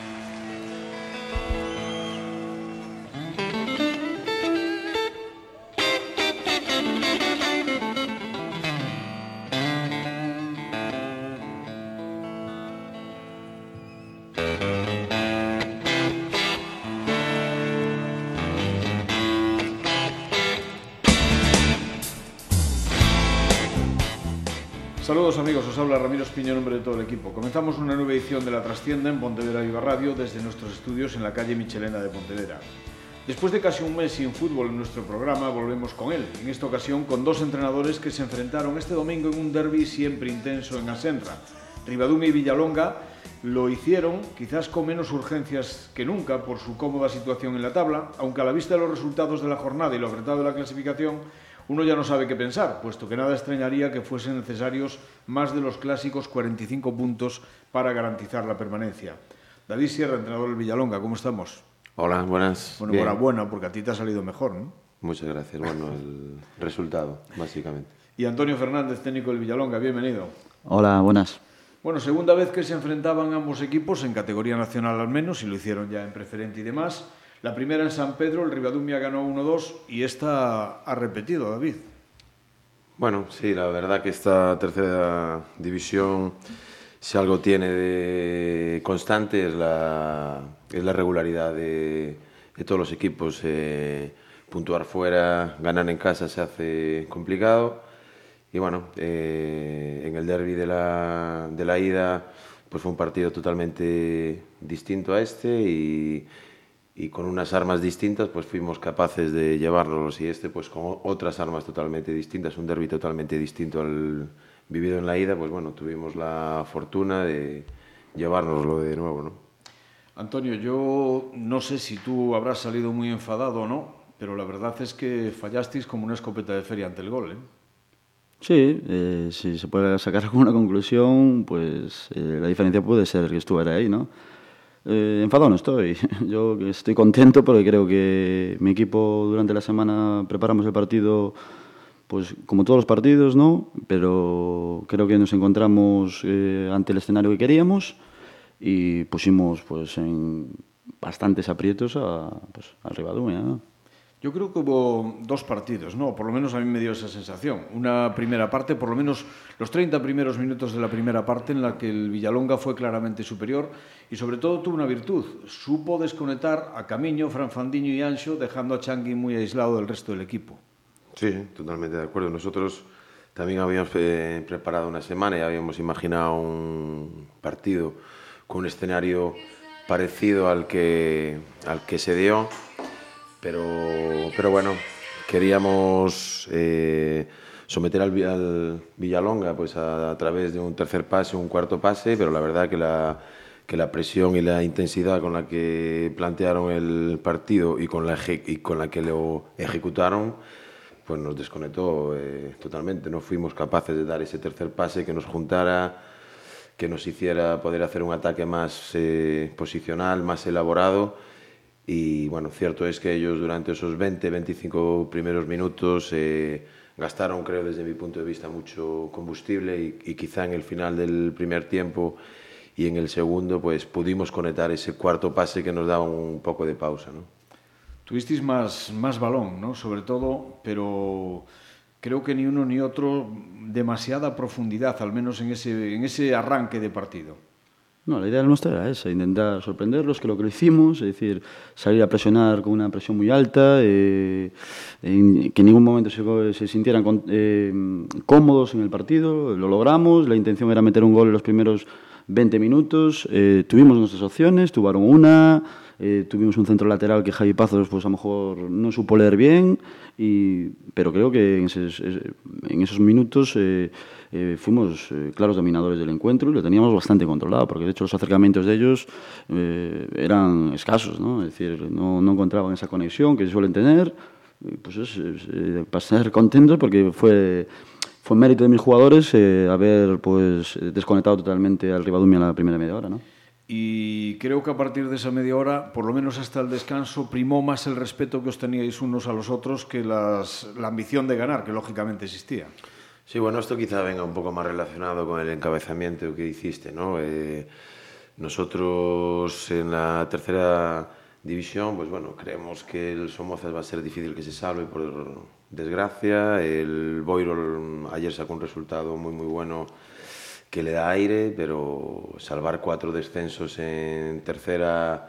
Bye. Saludos amigos, os habla Ramiro Espiño en nombre de todo el equipo. Comenzamos una nueva edición de La Trascienda en Pontevedra Viva Radio desde nuestros estudios en la calle Michelena de Pontevedra. Después de casi un mes sin fútbol en nuestro programa, volvemos con él, en esta ocasión con dos entrenadores que se enfrentaron este domingo en un derby siempre intenso en Asenra. Ribadumia y Villalonga lo hicieron quizás con menos urgencias que nunca por su cómoda situación en la tabla, aunque a la vista de los resultados de la jornada y lo apretado de la clasificación, uno ya no sabe qué pensar, puesto que nada extrañaría que fuesen necesarios más de los clásicos 45 puntos para garantizar la permanencia. David Sierra, entrenador del Villalonga, ¿cómo estamos? Hola, buenas. Bueno, enhorabuena, porque a ti te ha salido mejor, ¿no? Muchas gracias. Bueno, el resultado, básicamente. Y Antonio Fernández, técnico del Villalonga, bienvenido. Hola, buenas. Bueno, segunda vez que se enfrentaban ambos equipos, en categoría nacional al menos, y lo hicieron ya en preferente y demás. La primera en San Pedro, el Ribadumia ganó 1-2 y esta ha repetido, David. Bueno, sí, la verdad que esta tercera división, si algo tiene de constante, es la, es la regularidad de, de todos los equipos. Eh, puntuar fuera, ganar en casa se hace complicado. Y bueno, eh, en el derby de la, de la ida, pues fue un partido totalmente distinto a este y y con unas armas distintas pues fuimos capaces de llevarnos y este pues con otras armas totalmente distintas, un derby totalmente distinto al vivido en la ida, pues bueno, tuvimos la fortuna de llevárnoslo de nuevo, ¿no? Antonio, yo no sé si tú habrás salido muy enfadado o no, pero la verdad es que fallasteis como una escopeta de feria ante el gol, ¿eh? Sí, eh, si se puede sacar alguna conclusión, pues eh, la diferencia puede ser que estuviera ahí, ¿no? Eh, enfadado no estoy. Yo estoy contento porque creo que mi equipo durante la semana preparamos el partido, pues como todos los partidos, ¿no? Pero creo que nos encontramos eh, ante el escenario que queríamos y pusimos pues en bastantes aprietos a, pues, a Rivadumia. ¿no? Yo creo que hubo dos partidos, ¿no? Por lo menos a mí me dio esa sensación. Una primera parte, por lo menos los 30 primeros minutos de la primera parte, en la que el Villalonga fue claramente superior y sobre todo tuvo una virtud. Supo desconectar a Camiño, Fran Fandiño y Ancho, dejando a Changui muy aislado del resto del equipo. Sí, totalmente de acuerdo. Nosotros también habíamos eh, preparado una semana y habíamos imaginado un partido con un escenario parecido al que, al que se dio pero, pero bueno, queríamos eh, someter al, al, Villalonga pues a, a, través de un tercer pase, un cuarto pase, pero la verdad que la, que la presión y la intensidad con la que plantearon el partido y con la, y con la que lo ejecutaron, pues nos desconectó eh, totalmente. No fuimos capaces de dar ese tercer pase que nos juntara, que nos hiciera poder hacer un ataque más eh, posicional, más elaborado y bueno, cierto es que ellos durante esos 20, 25 primeros minutos eh, gastaron, creo desde mi punto de vista, mucho combustible y, y, quizá en el final del primer tiempo y en el segundo pues pudimos conectar ese cuarto pase que nos daba un poco de pausa. ¿no? Tuvisteis más, más balón, ¿no? sobre todo, pero creo que ni uno ni otro demasiada profundidad, al menos en ese, en ese arranque de partido. No, la idea nuestra era esa, intentar sorprenderlos, que lo que lo hicimos, es decir, salir a presionar con una presión muy alta, eh, en, que en ningún momento se, se sintieran con, eh, cómodos en el partido, lo logramos, la intención era meter un gol en los primeros 20 minutos, eh, tuvimos nuestras opciones, tuvieron una, eh, tuvimos un centro lateral que Javi Pazos pues a lo mejor no supo leer bien, y, pero creo que en esos, minutos eh, eh, fuimos eh, claros dominadores del encuentro y lo teníamos bastante controlado, porque de hecho los acercamientos de ellos eran escasos, ¿no? es decir, no, no encontraban esa conexión que suelen tener, pues es, es, para ser contentos porque fue fue mérito de mis jugadores eh, haber pues desconectado totalmente al Ribadumia en la primera media hora, ¿no? Y creo que a partir de esa media hora, por lo menos hasta el descanso, primó más el respeto que os teníais unos a los otros que las, la ambición de ganar, que lógicamente existía. Sí, bueno, esto quizá venga un poco más relacionado con el encabezamiento que hiciste, ¿no? Eh, Nosotros en la tercera división, pues bueno, creemos que el Somozas va a ser difícil que se salve por desgracia. El Boiro ayer sacó un resultado muy muy bueno que le da aire, pero salvar cuatro descensos en tercera,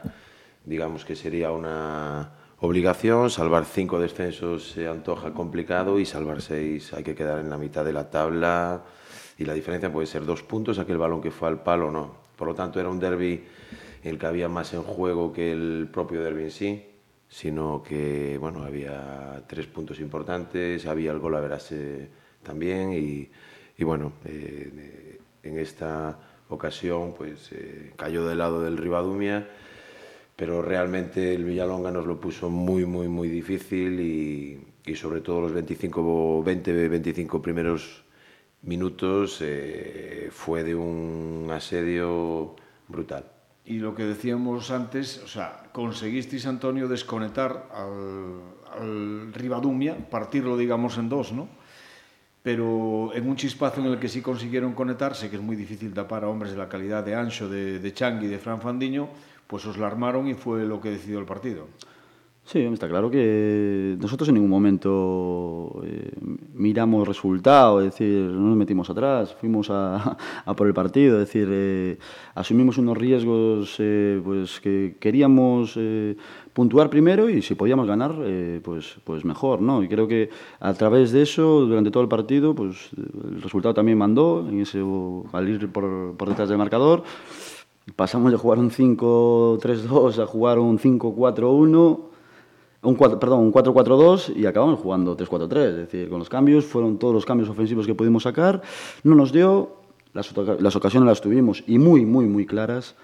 digamos que sería una obligación. Salvar cinco descensos se antoja complicado y salvar seis hay que quedar en la mitad de la tabla y la diferencia puede ser dos puntos, aquel balón que fue al palo no. Por lo tanto, era un derby en el que había más en juego que el propio derby en sí, sino que bueno, había tres puntos importantes, había el gol a verase también y bueno, eh, en esta ocasión pues eh, cayó del lado del Ribadumia pero realmente el Villalonga nos lo puso muy, muy, muy difícil y, y sobre todo los 25, 20, 25 primeros minutos eh, fue de un asedio brutal. Y lo que decíamos antes, o sea, conseguisteis, Antonio, desconectar al, al Ribadumia, partirlo, digamos, en dos, ¿no? Pero en un chispazo en el que sí consiguieron conectarse, que es muy difícil tapar a hombres de la calidad de Ancho, de, de Changui, de Fran Fandiño, pues os la armaron y fue lo que decidió el partido. Sí, está claro que nosotros en ningún momento eh, miramos resultado, es decir, no nos metimos atrás, fuimos a, a por el partido, es decir, eh, asumimos unos riesgos eh, pues que queríamos eh, puntuar primero y si podíamos ganar, eh, pues, pues mejor, ¿no? Y creo que a través de eso, durante todo el partido, pues el resultado también mandó, en ese, al ir por, por detrás del marcador, pasamos de jugar un 5-3-2 a jugar un 5-4-1 un 4, perdón, un 4-4-2 y acabamos jugando 3-4-3. Es decir, con los cambios, fueron todos los cambios ofensivos que pudimos sacar. No nos dio, las, las ocasiones las tuvimos y muy, muy, muy claras.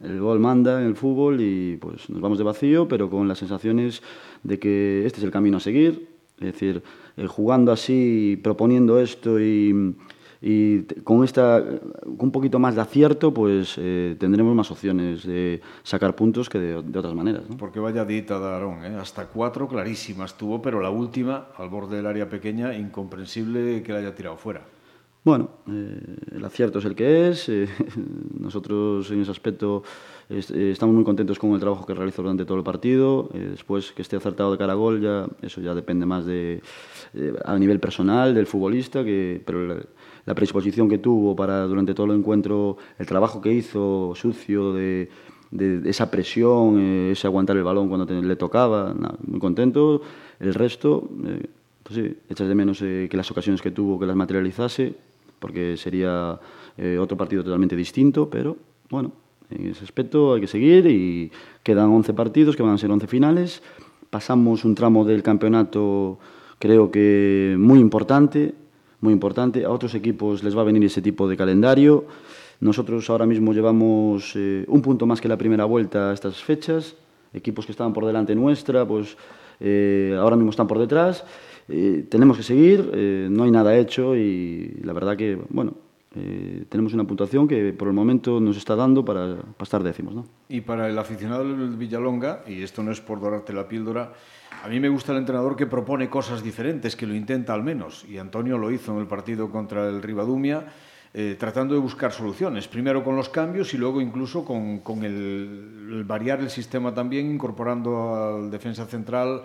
El gol manda en el fútbol y pues nos vamos de vacío, pero con las sensaciones de que este es el camino a seguir. Es decir, eh, jugando así, proponiendo esto y y con esta un poquito más de acierto pues eh, tendremos más opciones de sacar puntos que de, de otras maneras ¿no? porque vaya dita de Aarón ¿eh? hasta cuatro clarísimas tuvo pero la última al borde del área pequeña incomprensible que la haya tirado fuera bueno, eh, el acierto es el que es. Eh, nosotros en ese aspecto est eh, estamos muy contentos con el trabajo que realizó durante todo el partido. Eh, después que esté acertado de cara a gol, ya, eso ya depende más de, eh, a nivel personal del futbolista, que, pero la, la predisposición que tuvo para durante todo el encuentro, el trabajo que hizo sucio de, de esa presión, eh, ese aguantar el balón cuando te, le tocaba, nah, muy contento. El resto, eh, pues sí, echas de menos eh, que las ocasiones que tuvo, que las materializase, porque sería eh, otro partido totalmente distinto, pero bueno, en ese aspecto hay que seguir y quedan 11 partidos, que van a ser 11 finales. Pasamos un tramo del campeonato creo que muy importante, muy importante. A otros equipos les va a venir ese tipo de calendario. Nosotros ahora mismo llevamos eh, un punto más que la primera vuelta a estas fechas. Equipos que estaban por delante nuestra, pues eh, ahora mismo están por detrás. Eh, tenemos que seguir, eh, no hay nada hecho y la verdad que, bueno, eh, tenemos una puntuación que por el momento nos está dando para, para estar décimos. ¿no? Y para el aficionado del Villalonga, y esto no es por dorarte la píldora, a mí me gusta el entrenador que propone cosas diferentes, que lo intenta al menos. Y Antonio lo hizo en el partido contra el Ribadumia, eh, tratando de buscar soluciones. Primero con los cambios y luego incluso con, con el, el variar el sistema también, incorporando al defensa central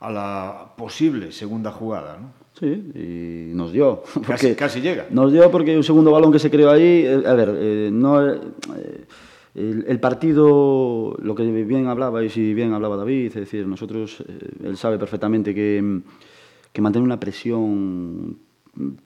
a la posible segunda jugada. ¿no? Sí, y nos dio. Casi, casi llega. Nos dio porque un segundo balón que se creó ahí, eh, a ver, eh, no, eh, el, partido, lo que bien hablaba y si bien hablaba David, es decir, nosotros, eh, él sabe perfectamente que, que mantener una presión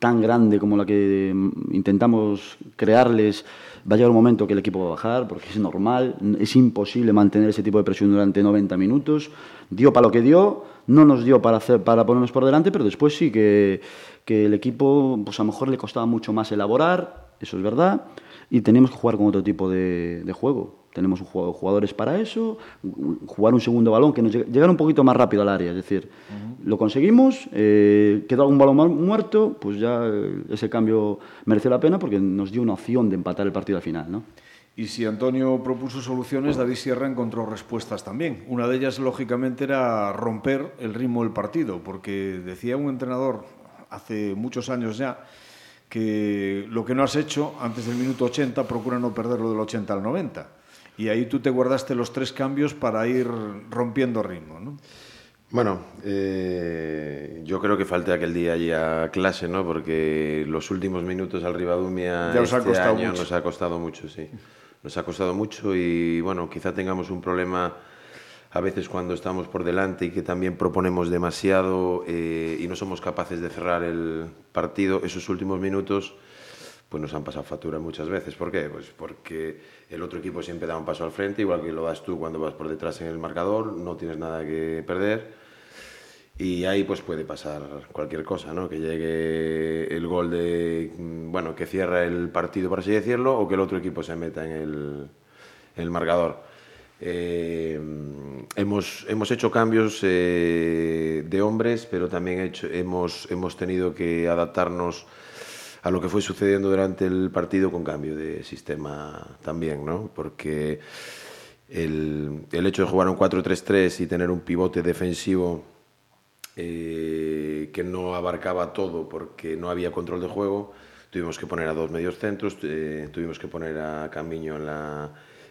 tan grande como la que intentamos crearles, va a llegar un momento que el equipo va a bajar, porque es normal, es imposible mantener ese tipo de presión durante 90 minutos. Dio para lo que dio, no nos dio para, para ponernos por delante, pero después sí que, que el equipo, pues a lo mejor le costaba mucho más elaborar, eso es verdad, y tenemos que jugar con otro tipo de, de juego. Tenemos jugadores para eso, jugar un segundo balón, que nos llega, llegar un poquito más rápido al área. Es decir, uh -huh. lo conseguimos, eh, quedó algún balón muerto, pues ya ese cambio mereció la pena porque nos dio una opción de empatar el partido al final. ¿no? Y si Antonio propuso soluciones, David Sierra encontró respuestas también. Una de ellas, lógicamente, era romper el ritmo del partido, porque decía un entrenador hace muchos años ya que lo que no has hecho antes del minuto 80, procura no perderlo del 80 al 90. Y ahí tú te guardaste los tres cambios para ir rompiendo ritmo, ¿no? Bueno, eh, yo creo que falté aquel día allí a clase, ¿no? Porque los últimos minutos al Ribadumia ya os este ha costado año mucho. nos ha costado mucho, sí. Nos ha costado mucho y bueno, quizá tengamos un problema a veces cuando estamos por delante y que también proponemos demasiado eh, y no somos capaces de cerrar el partido, esos últimos minutos pues nos han pasado factura muchas veces. ¿Por qué? Pues porque el otro equipo siempre da un paso al frente, igual que lo das tú cuando vas por detrás en el marcador, no tienes nada que perder. Y ahí pues puede pasar cualquier cosa, ¿no? Que llegue el gol de, mm, bueno, que cierra el partido, por así decirlo, o que el otro equipo se meta en el, en el marcador. Eh, hemos, hemos hecho cambios eh, de hombres, pero también hemos, hemos tenido que adaptarnos a lo que fue sucediendo durante el partido con cambio de sistema también, ¿no? Porque el, el hecho de jugar un 4-3-3 y tener un pivote defensivo eh, que no abarcaba todo porque no había control de juego, tuvimos que poner a dos medios centros, tuvimos que poner a Camiño en la,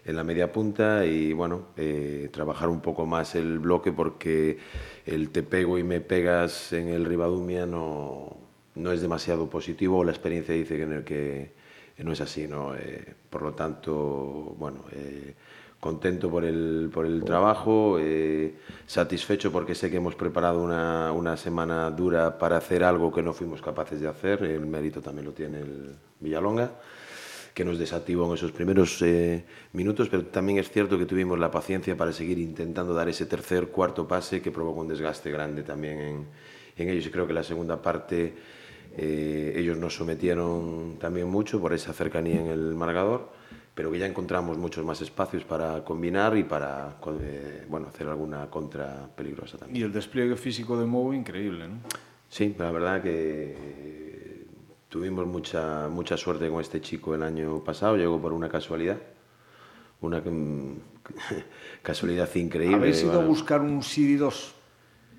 en la media punta y bueno, eh, trabajar un poco más el bloque porque el te pego y me pegas en el Ribadumia no, no es demasiado positivo, la experiencia dice que, que no es así, ¿no? Eh, por lo tanto, bueno, eh, contento por el, por el trabajo, satisfecho porque sé que hemos preparado una, una, semana dura para hacer algo que no fuimos capaces de hacer, el mérito también lo tiene el Villalonga que nos desactivó en esos primeros eh, minutos, pero también es cierto que tuvimos la paciencia para seguir intentando dar ese tercer, cuarto pase que provocó un desgaste grande también en, en ellos. Y creo que la segunda parte eh, ellos nos sometieron también mucho por esa cercanía en el marcador, pero que ya encontramos muchos más espacios para combinar y para eh, bueno, hacer alguna contra peligrosa también. Y el despliegue físico de Mou increíble, ¿no? Sí, la verdad que tuvimos mucha, mucha suerte con este chico el año pasado, llegó por una casualidad, una casualidad increíble. ¿Habéis ido bueno. a buscar un Siri 2?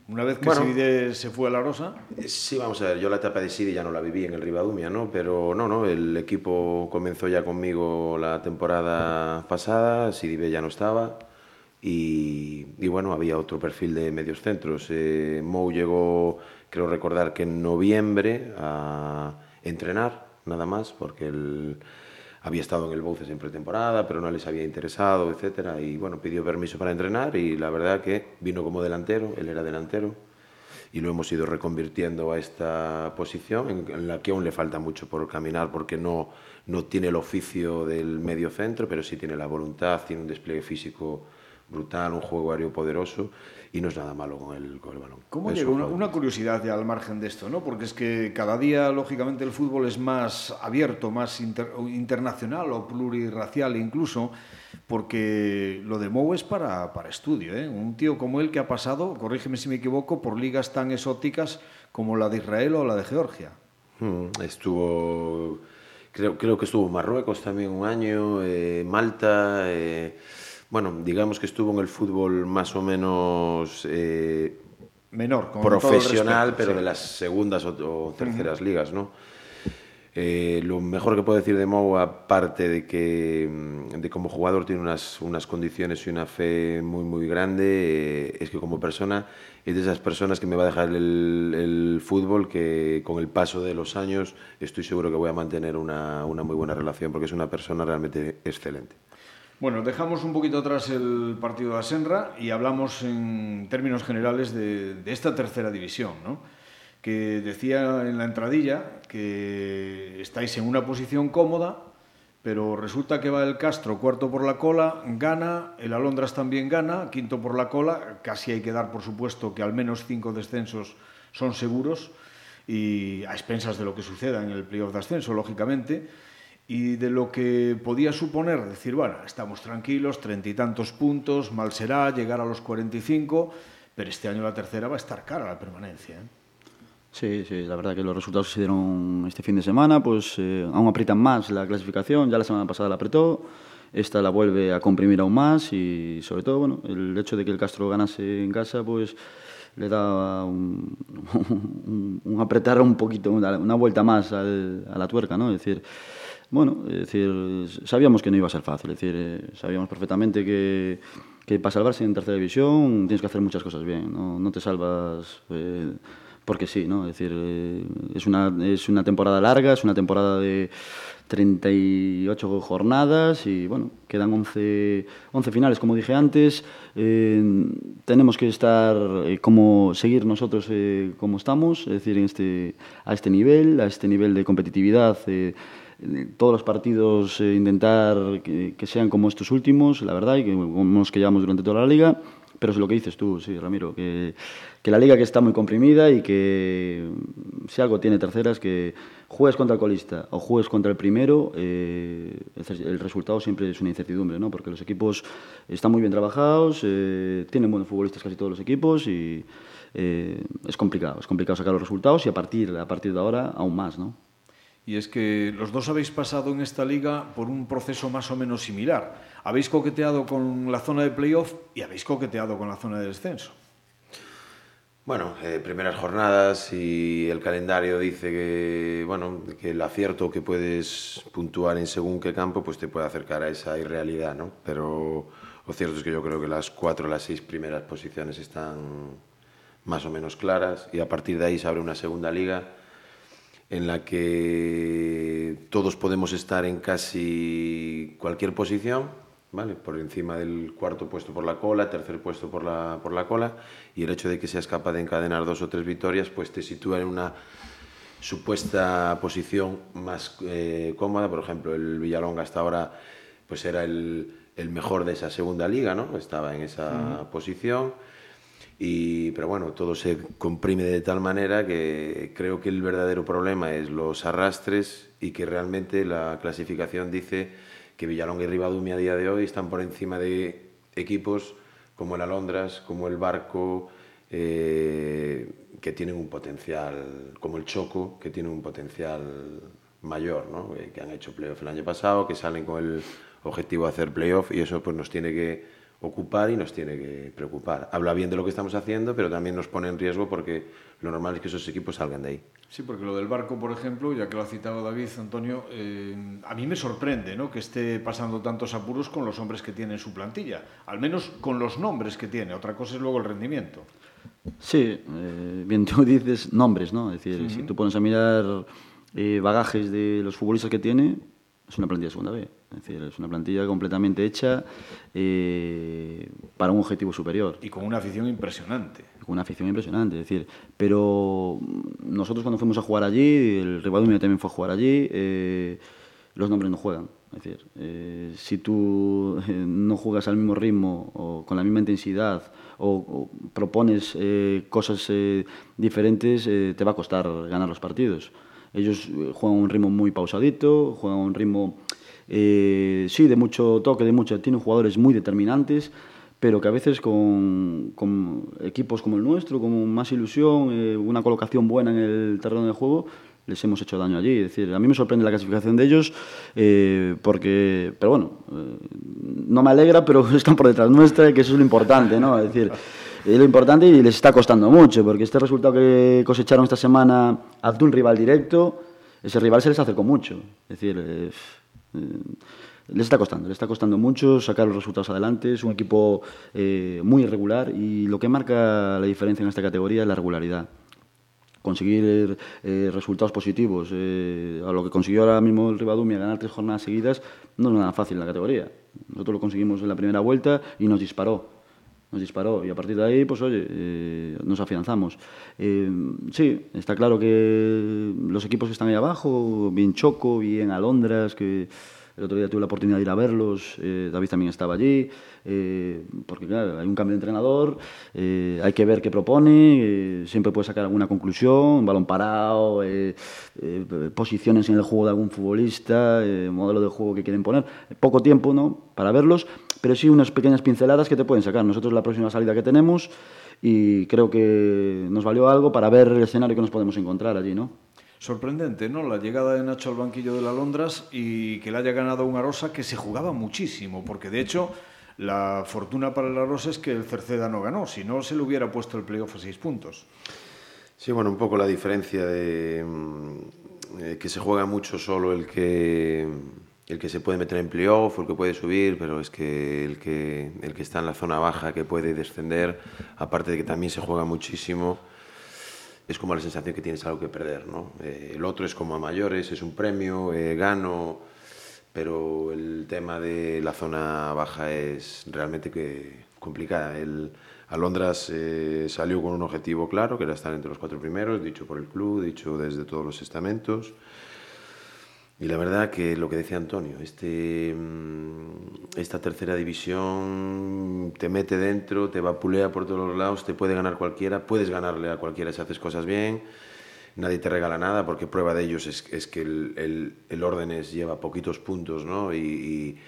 Una vez que bueno, se fue a la Rosa. Sí, vamos a ver, yo la etapa de Siri ya no la viví en el Ribadumia, ¿no? Pero no, no, el equipo comenzó ya conmigo la temporada pasada, Siri B ya no estaba. Y, y, bueno, había otro perfil de medios centros. Eh, Mou llegó, creo recordar que en noviembre a entrenar, nada más, porque él había estado en el Bouces en pretemporada, pero no les había interesado, etcétera, y bueno, pidió permiso para entrenar y la verdad que vino como delantero, él era delantero, y lo hemos ido reconvirtiendo a esta posición en la que aún le falta mucho por caminar porque no, no tiene el oficio del medio centro, pero sí tiene la voluntad, tiene un despliegue físico brutal, un juego aéreo poderoso y no es nada malo con el, con el balón. ¿Cómo llega? Una, una, curiosidad ya al margen de esto, ¿no? Porque es que cada día, lógicamente, el fútbol es más abierto, más inter, internacional o plurirracial incluso, porque lo de Mou es para, para estudio, ¿eh? Un tío como él que ha pasado, corrígeme si me equivoco, por ligas tan exóticas como la de Israel o la de Georgia. Hmm, estuvo, creo, creo que estuvo en Marruecos también un año, eh, Malta... Eh, bueno, digamos que estuvo en el fútbol más o menos eh, menor, con profesional, respeto, pero sí. de las segundas o, o terceras uh -huh. ligas, ¿no? Eh, lo mejor que puedo decir de Mou, aparte de que de como jugador tiene unas, unas condiciones y una fe muy muy grande, eh, es que como persona es de esas personas que me va a dejar el, el, fútbol que con el paso de los años estoy seguro que voy a mantener una, una muy buena relación porque es una persona realmente excelente. Bueno, dejamos un poquito atrás el partido de Asenra y hablamos en términos generales de, esta tercera división, ¿no? que decía en la entradilla que estáis en una posición cómoda, pero resulta que va el Castro cuarto por la cola, gana, el Alondras también gana, quinto por la cola, casi hay que dar por supuesto que al menos cinco descensos son seguros y a expensas de lo que suceda en el playoff de ascenso, lógicamente y de lo que podía suponer decir, bueno, estamos tranquilos, treinta y tantos puntos, mal será llegar a los 45, pero este año la tercera va a estar cara la permanencia. ¿eh? Sí, sí, la verdad que los resultados que se dieron este fin de semana, pues eh, aún aprietan más la clasificación, ya la semana pasada la apretó, esta la vuelve a comprimir aún más y sobre todo, bueno, el hecho de que el Castro ganase en casa, pues le da un, un, apretar un poquito, una vuelta más al, a la tuerca, ¿no? Es decir, bueno, es decir, sabíamos que no iba a ser fácil, es decir, eh, sabíamos perfectamente que, para salvarse en tercera división tienes que hacer muchas cosas bien, no, no te salvas eh, porque sí, ¿no? Es decir, eh, es, una, es una temporada larga, es una temporada de 38 jornadas y bueno, quedan 11, 11 finales, como dije antes. Eh, tenemos que estar, como seguir nosotros eh, como estamos, es decir, en este, a este nivel, a este nivel de competitividad. Todos los partidos eh, intentar que, que, sean como estos últimos, la verdad, y que, como los que llevamos durante toda la liga. Pero es lo que dices tú, sí, Ramiro, que, que la liga que está muy comprimida y que si algo tiene tercera es que juegues contra el colista o juegues contra el primero, eh, el resultado siempre es una incertidumbre, ¿no? porque los equipos están muy bien trabajados, eh, tienen buenos futbolistas casi todos los equipos y eh, es complicado, es complicado sacar los resultados y a partir, a partir de ahora aún más. ¿no? Y es que los dos habéis pasado en esta liga por un proceso más o menos similar. Habéis coqueteado con la zona de playoff y habéis coqueteado con la zona de descenso. Bueno, eh, primeras jornadas y el calendario dice que, bueno, que el acierto que puedes puntuar en según qué campo pues te puede acercar a esa irrealidad, ¿no? Pero lo cierto es que yo creo que las cuatro o las seis primeras posiciones están más o menos claras y a partir de ahí se abre una segunda liga en la que todos podemos estar en casi cualquier posición, ¿vale? por encima del cuarto puesto por la cola, tercer puesto por la, por la cola, y el hecho de que seas capaz de encadenar dos o tres victorias, pues te sitúa en una supuesta posición más eh, cómoda. Por ejemplo, el Villalonga hasta ahora pues era el, el mejor de esa segunda liga, ¿no? estaba en esa uh -huh. posición y, pero bueno, todo se comprime de tal manera que creo que el verdadero problema es los arrastres y que realmente la clasificación dice que Villalonga y Ribadumia a día de hoy están por encima de equipos como el Alondras, como el Barco, eh, que tienen un potencial, como el Choco, que tienen un potencial mayor, ¿no? Eh, que han hecho playoff el año pasado, que salen con el objetivo de hacer playoff y eso pues nos tiene que ocupar y nos tiene que preocupar. Habla bien de lo que estamos haciendo, pero también nos pone en riesgo porque lo normal es que esos equipos salgan de ahí. Sí, porque lo del barco, por ejemplo, ya que lo ha citado David, Antonio, eh, a mí me sorprende ¿no? que esté pasando tantos apuros con los hombres que tiene en su plantilla, al menos con los nombres que tiene, otra cosa es luego el rendimiento. Sí, eh, bien tú dices nombres, ¿no? Es decir, uh -huh. si tú pones a mirar eh, bagajes de los futbolistas que tiene, es una plantilla de segunda B. Es decir, es una plantilla completamente hecha eh, para un objetivo superior. Y con una afición impresionante. Con una afición impresionante, es decir, pero nosotros cuando fuimos a jugar allí, el rival mío también fue a jugar allí, eh, los nombres no juegan. Es decir, eh, si tú eh, no juegas al mismo ritmo o con la misma intensidad o, o propones eh, cosas eh, diferentes, te va a costar ganar los partidos. Ellos juegan a un ritmo muy pausadito, juegan a un ritmo eh, sí, de mucho toque, de mucho, tienen jugadores muy determinantes, pero que a veces con, con equipos como el nuestro, con más ilusión, eh, una colocación buena en el terreno de juego, les hemos hecho daño allí. Es decir, a mí me sorprende la clasificación de ellos, eh, porque, pero bueno, eh, no me alegra, pero están por detrás nuestra, que eso es lo importante, ¿no? Es decir, es lo importante y les está costando mucho, porque este resultado que cosecharon esta semana ante un rival directo, ese rival se les acercó mucho. Es decir, eh, eh, les está costando, les está costando mucho sacar los resultados adelante. Es un equipo eh, muy irregular y lo que marca la diferencia en esta categoría es la regularidad. Conseguir eh, resultados positivos. Eh, a lo que consiguió ahora mismo el Ribadumia, ganar tres jornadas seguidas, no es nada fácil en la categoría. Nosotros lo conseguimos en la primera vuelta y nos disparó nos disparó y a partir de ahí, pues oye, eh, nos afianzamos. Eh, sí, está claro que los equipos que están ahí abajo, bien Choco, bien Alondras, que el otro día tuve la oportunidad de ir a verlos, eh, David también estaba allí, eh, porque claro, hay un cambio de entrenador, hay que ver qué propone, siempre puede sacar alguna conclusión, balón parado, posiciones en el juego de algún futbolista, modelo de juego que quieren poner. Poco tiempo ¿no? para verlos, pero sí unas pequeñas pinceladas que te pueden sacar. Nosotros la próxima salida que tenemos y creo que nos valió algo para ver el escenario que nos podemos encontrar allí, ¿no? Sorprendente, ¿no? La llegada de Nacho al banquillo de la Londras y que le haya ganado una rosa que se jugaba muchísimo, porque de hecho La fortuna para la Rosa es que el Cerceda no ganó, si no se le hubiera puesto el playoff a seis puntos. Sí, bueno, un poco la diferencia de mm, eh, que se juega mucho solo el que el que se puede meter en playoff o el que puede subir, pero es que el, que el que está en la zona baja, que puede descender, aparte de que también se juega muchísimo, es como la sensación que tienes algo que perder. ¿no? Eh, el otro es como a mayores, es un premio, eh, gano, pero el tema de la zona baja es realmente que complicada. El, Alondras eh, salió con un objetivo claro, que era estar entre los cuatro primeros, dicho por el club, dicho desde todos los estamentos. Y la verdad que lo que decía Antonio, este, mm, esta tercera división te mete dentro, te vapulea por todos los lados, te puede ganar cualquiera, puedes ganarle a cualquiera si haces cosas bien, nadie te regala nada porque prueba de ellos es, es que el, el, el, lleva poquitos puntos, ¿no? Y,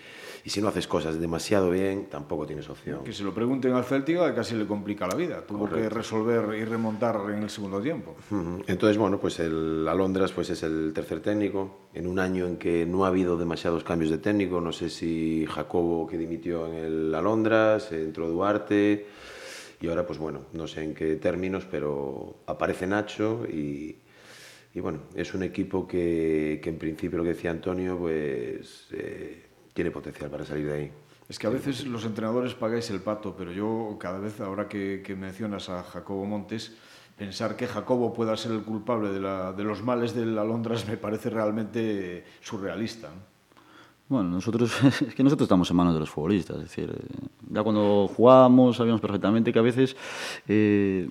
y si no haces cosas demasiado bien, tampoco tienes opción. Que se lo pregunten al Celtic, casi le complica la vida. Tuvo Correcto. que resolver y remontar en el segundo tiempo. Uh -huh. Entonces, bueno, pues el Alondras pues es el tercer técnico. En un año en que no ha habido demasiados cambios de técnico, no sé si Jacobo que dimitió en el Alondras, entró Duarte y ahora pues bueno, no sé en qué términos, pero aparece Nacho y, y bueno, es un equipo que, que en principio lo que decía Antonio, pues... Eh, tiene potencial para salir de ahí. Es que a veces los entrenadores pagáis el pato, pero yo cada vez, ahora que, que mencionas a Jacobo Montes, pensar que Jacobo pueda ser el culpable de, la, de los males del Alondras me parece realmente surrealista. ¿no? Bueno, nosotros, es que nosotros estamos en manos de los futbolistas, es decir, eh, ya cuando jugábamos sabíamos perfectamente que a veces eh,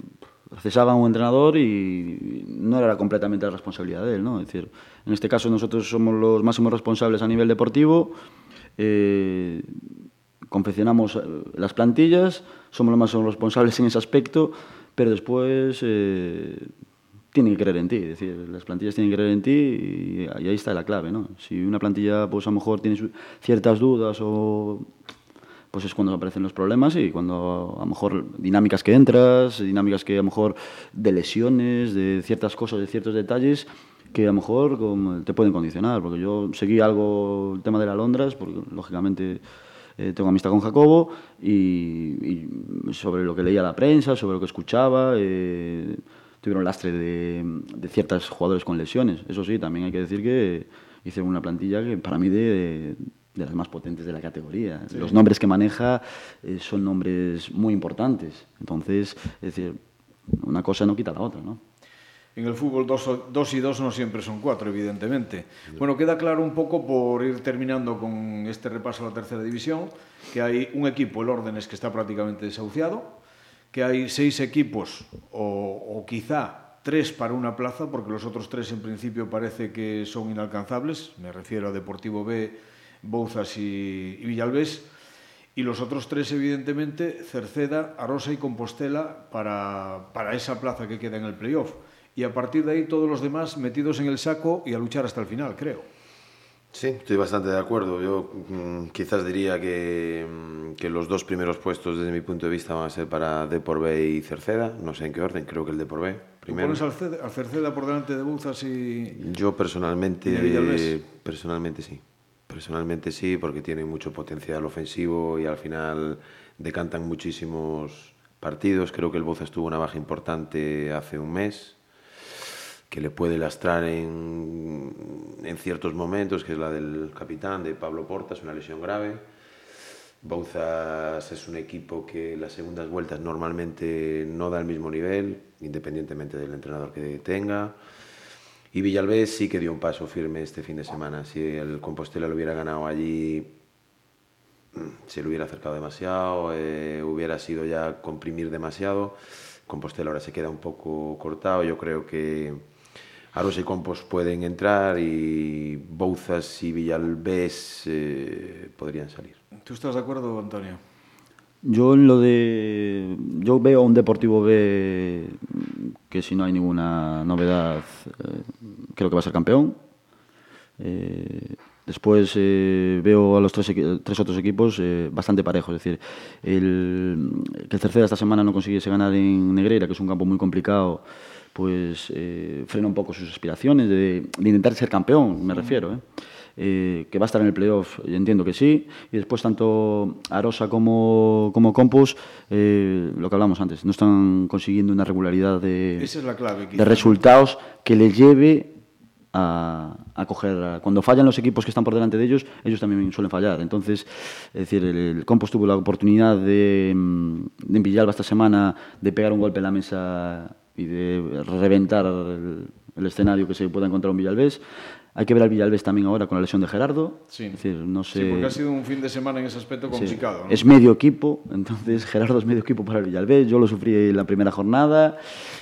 cesaba un entrenador y no era completamente la responsabilidad de él, ¿no? Es decir, en este caso nosotros somos los máximos responsables a nivel deportivo, eh, confeccionamos eh, las plantillas, somos los más responsables en ese aspecto, pero después eh, tienen que creer en ti, es decir, las plantillas tienen que creer en ti y, ahí está la clave, ¿no? Si una plantilla, pues a lo mejor tiene ciertas dudas o pues es cuando aparecen los problemas y cuando a lo mejor dinámicas que entras, dinámicas que a lo mejor de lesiones, de ciertas cosas, de ciertos detalles, que a lo mejor te pueden condicionar, porque yo seguí algo el tema de la Londras, porque lógicamente eh, tengo amistad con Jacobo, y, y, sobre lo que leía la prensa, sobre lo que escuchaba, eh, tuvieron lastre de, de ciertos jugadores con lesiones. Eso sí, también hay que decir que hice una plantilla que para mí de, de, de las más potentes de la categoría. Sí. Los nombres que maneja eh, son nombres muy importantes. Entonces, es decir, una cosa no quita la otra, ¿no? En el fútbol dos, dos, y dos no siempre son cuatro, evidentemente. Bueno, queda claro un poco, por ir terminando con este repaso a la tercera división, que hay un equipo, el Órdenes, que está prácticamente desahuciado, que hay seis equipos, o, o quizá tres para una plaza, porque los otros tres en principio parece que son inalcanzables, me refiero a Deportivo B, Bouzas y, y Villalbés, y los otros tres, evidentemente, Cerceda, Arosa y Compostela para, para esa plaza que queda en el playoff y a partir de ahí todos los demás metidos en el saco y a luchar hasta el final, creo. Sí, estoy bastante de acuerdo. Yo mmm, quizás diría que, mmm, que, los dos primeros puestos desde mi punto de vista van a ser para Depor B y Cerceda. No sé en qué orden, creo que el Depor B. Primero. ¿Pones al, al, Cerceda por delante de Buzas y Yo personalmente, eh, personalmente sí. Personalmente sí, porque tienen mucho potencial ofensivo y al final decantan muchísimos partidos. Creo que el Buzas tuvo una baja importante hace un mes, que le puede lastrar en, en, ciertos momentos, que es la del capitán, de Pablo Portas, una lesión grave. Bouzas es un equipo que las segundas vueltas normalmente no da el mismo nivel, independientemente del entrenador que tenga. Y Villalbés sí que dio un paso firme este fin de semana. Si el Compostela lo hubiera ganado allí, se le hubiera acercado demasiado, eh, hubiera sido ya comprimir demasiado. Compostela ahora se queda un poco cortado. Yo creo que Aros y Compos pueden entrar y Bouzas y Villalbés eh, podrían salir. ¿Tú estás de acuerdo, Antonio? Yo en lo de. Yo veo un Deportivo B que, si no hay ninguna novedad, eh, creo que va a ser campeón. Eh, después eh, veo a los tres, tres otros equipos eh, bastante parejos. Es decir, el, que el tercero esta semana no consiguiese ganar en Negreira, que es un campo muy complicado pues eh, frena un poco sus aspiraciones de, de, intentar ser campeón, me refiero. ¿eh? eh, que va a estar en el playoff, entiendo que sí, y después tanto Arosa como, como Compos, eh, lo que hablamos antes, no están consiguiendo una regularidad de, Esa es la clave. de resultados que les lleve a, a coger. a- cuando fallan los equipos que están por delante de ellos, ellos también suelen fallar. Entonces, es decir, el, el Compos tuvo la oportunidad de, mm, de en Villalba esta semana de pegar un golpe en la mesa y de reventar el, el escenario que se pueda encontrar un Villalbés. Hay que ver al Villalbés también ahora con la lesión de Gerardo. Sí. Es decir, no sé. Sí, porque ha sido un fin de semana en ese aspecto Sí. complicado. ¿no? Es medio equipo, entonces Gerardo es medio equipo para el Villalbés. Yo lo sufrí en la primera jornada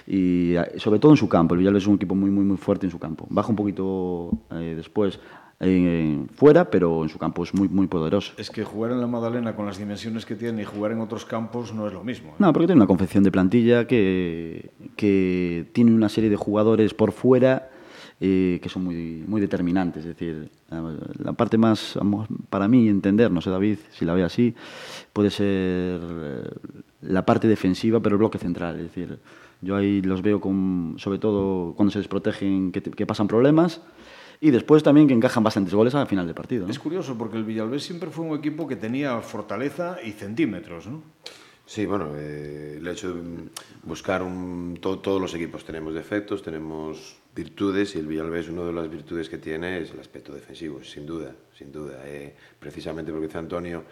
y eh, sobre todo en su campo. El Villalbés es un equipo muy, muy, muy fuerte en su campo. Baja un poquito eh, después eh, fuera, pero en su campo es muy, muy poderoso. Es que jugar en la Madalena con las dimensiones que tiene y jugar en otros campos no es lo mismo. ¿eh? No, porque tiene una confección de plantilla que, que tiene una serie de jugadores por fuera eh, que son muy, muy determinantes. Es decir, la, la parte más, para mí, entender, no sé David si la ve así, puede ser eh, la parte defensiva, pero el bloque central. Es decir, yo ahí los veo con, sobre todo cuando se desprotegen, que, que pasan problemas. Y después también que encajan bastantes goles al final del partido. ¿no? Es curioso porque el Villalbés siempre fue un equipo que tenía fortaleza y centímetros, ¿no? Sí, bueno, eh, el hecho de buscar un... to- todos los equipos tenemos defectos, tenemos virtudes y el Villalbés una de las virtudes que tiene es el aspecto defensivo, sin duda, sin duda. Eh, precisamente porque dice Antonio,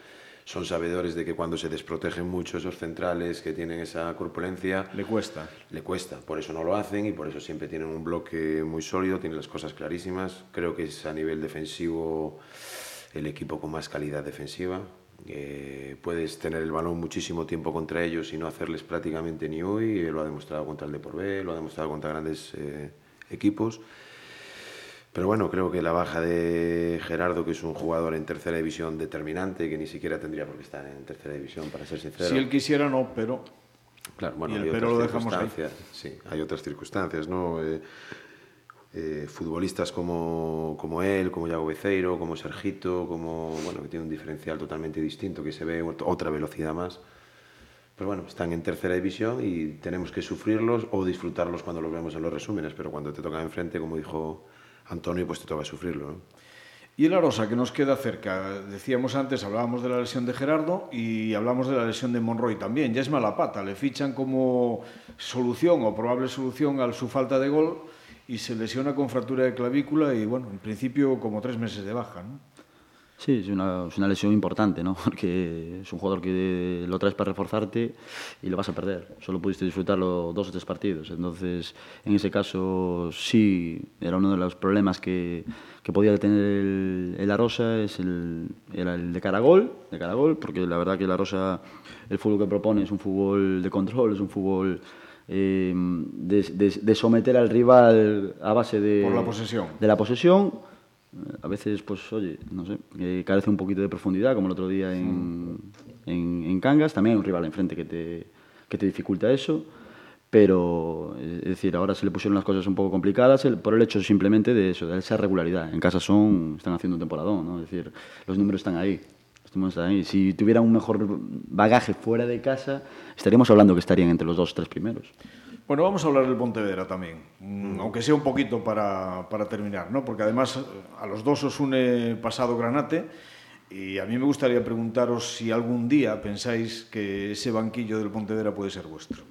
son sabedores de que cuando se desprotegen mucho esos centrales que tienen esa corpulencia, Le cuesta. le cuesta, por eso no lo hacen y por eso siempre tienen un bloque muy sólido, tienen las cosas clarísimas. Creo que es a nivel defensivo el equipo con más calidad defensiva. Eh, puedes tener el balón muchísimo tiempo contra ellos y no hacerles prácticamente ni hoy. Lo ha demostrado contra el Depor B, lo ha demostrado contra grandes eh, equipos. Pero bueno, creo que la baja de Gerardo, que es un jugador en tercera división determinante, que ni siquiera tendría por qué estar en tercera división, para ser sincero. Si él quisiera, no, pero Claro, bueno, Y el hay pero otras lo circunstancias. Sí, hay otras circunstancias, ¿no? Eh, eh, futbolistas como, como él, como Iago Beceiro, como Sergito, como, bueno, que tiene un diferencial totalmente distinto, que se ve ot- otra velocidad más. Pero bueno, están en tercera división y tenemos que sufrirlos o disfrutarlos cuando los vemos en los resúmenes, pero cuando te tocan enfrente, como dijo Antonio pues te toca sufrirlo. ¿no? Y el Arosa, que nos queda cerca, decíamos antes, hablábamos de la lesión de Gerardo y hablamos de la lesión de Monroy también. Ya es mala pata, le fichan como solución o probable solución a su falta de gol y se lesiona con fractura de clavícula y, bueno, en principio como tres meses de baja. ¿no? Sí, es una, es una lesión importante, ¿no? Porque es un jugador que lo traes para reforzarte y lo vas a perder. Solo pudiste disfrutarlo dos o tres partidos. Entonces, en ese caso, sí, era uno de los problemas que, que podía tener el, el Arosa, es el, era el de Caragol, de Caragol, porque la verdad que el Arosa, el fútbol que propone es un fútbol de control, es un fútbol eh, de, de- de someter al rival a base de... Por la posesión. De la posesión a veces, pues, oye, no sé, eh, carece un poquito de profundidad, como el otro día en, en, en Cangas. También hay un rival enfrente que te, que te dificulta eso. Pero, eh, es decir, ahora se le pusieron las cosas un poco complicadas el- por el hecho simplemente de eso, de esa regularidad. En casa son, están haciendo un temporadón, ¿no? Es decir, los números están ahí. Los números están ahí. Si tuvieran un mejor bagaje fuera de casa, estaríamos hablando que estarían entre los dos o tres primeros. Bueno, vamos a hablar del Pontevedra también, mm, aunque sea un poquito para, para terminar, ¿no? porque además eh, a los dos os une pasado Granate y a mí me gustaría preguntaros si algún día pensáis que ese banquillo del Pontevedra puede ser vuestro.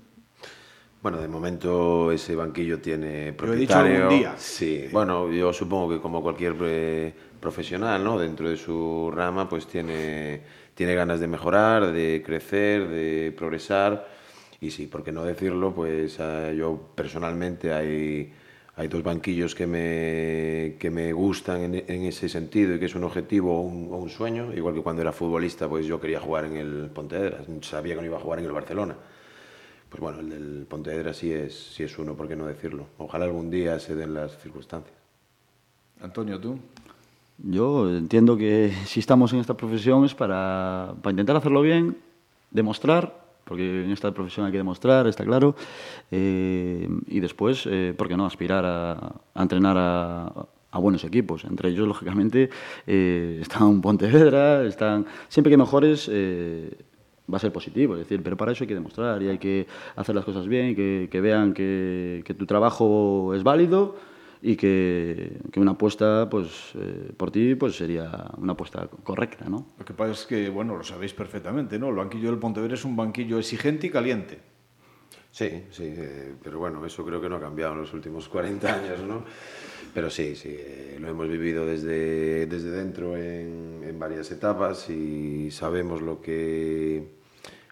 Bueno, de momento ese banquillo tiene he dicho propietario. algún día. Sí, bueno, yo supongo que como cualquier eh, profesional, ¿no? Dentro de su rama, pues tiene, tiene ganas de mejorar, de crecer, de progresar. Y sí, por qué no decirlo, pues eh, yo personalmente hay, hay dos banquillos que me, que me gustan en, en ese sentido y que es un objetivo o un, o un sueño. Igual que cuando era futbolista, pues yo quería jugar en el Pontevedra, sabía que no iba a jugar en el Barcelona. Pues bueno, el del Pontevedra sí es, sí es uno, ¿por qué no decirlo? Ojalá algún día se den las circunstancias. Antonio, tú. Yo entiendo que si estamos en esta profesión es para, para intentar hacerlo bien, demostrar, porque en esta profesión hay que demostrar, está claro, eh, y después, eh, ¿por qué no?, aspirar a, a entrenar a, a buenos equipos. Entre ellos, lógicamente, eh, están Pontevedra, están... Siempre que mejores... Eh, va a ser positivo, es decir, pero para eso hay que demostrar y hay que hacer las cosas bien que, que vean que, que tu trabajo es válido y que, que una apuesta pues, eh, por ti pues, sería una apuesta correcta. ¿no? Lo que pasa es que, bueno, lo sabéis perfectamente, ¿no? El banquillo del Pontevedra es un banquillo exigente y caliente. Sí, sí, eh, pero bueno, eso creo que no ha cambiado en los últimos 40 años, ¿no? Pero sí, sí, eh, lo hemos vivido desde, desde dentro en, en varias etapas y sabemos lo que,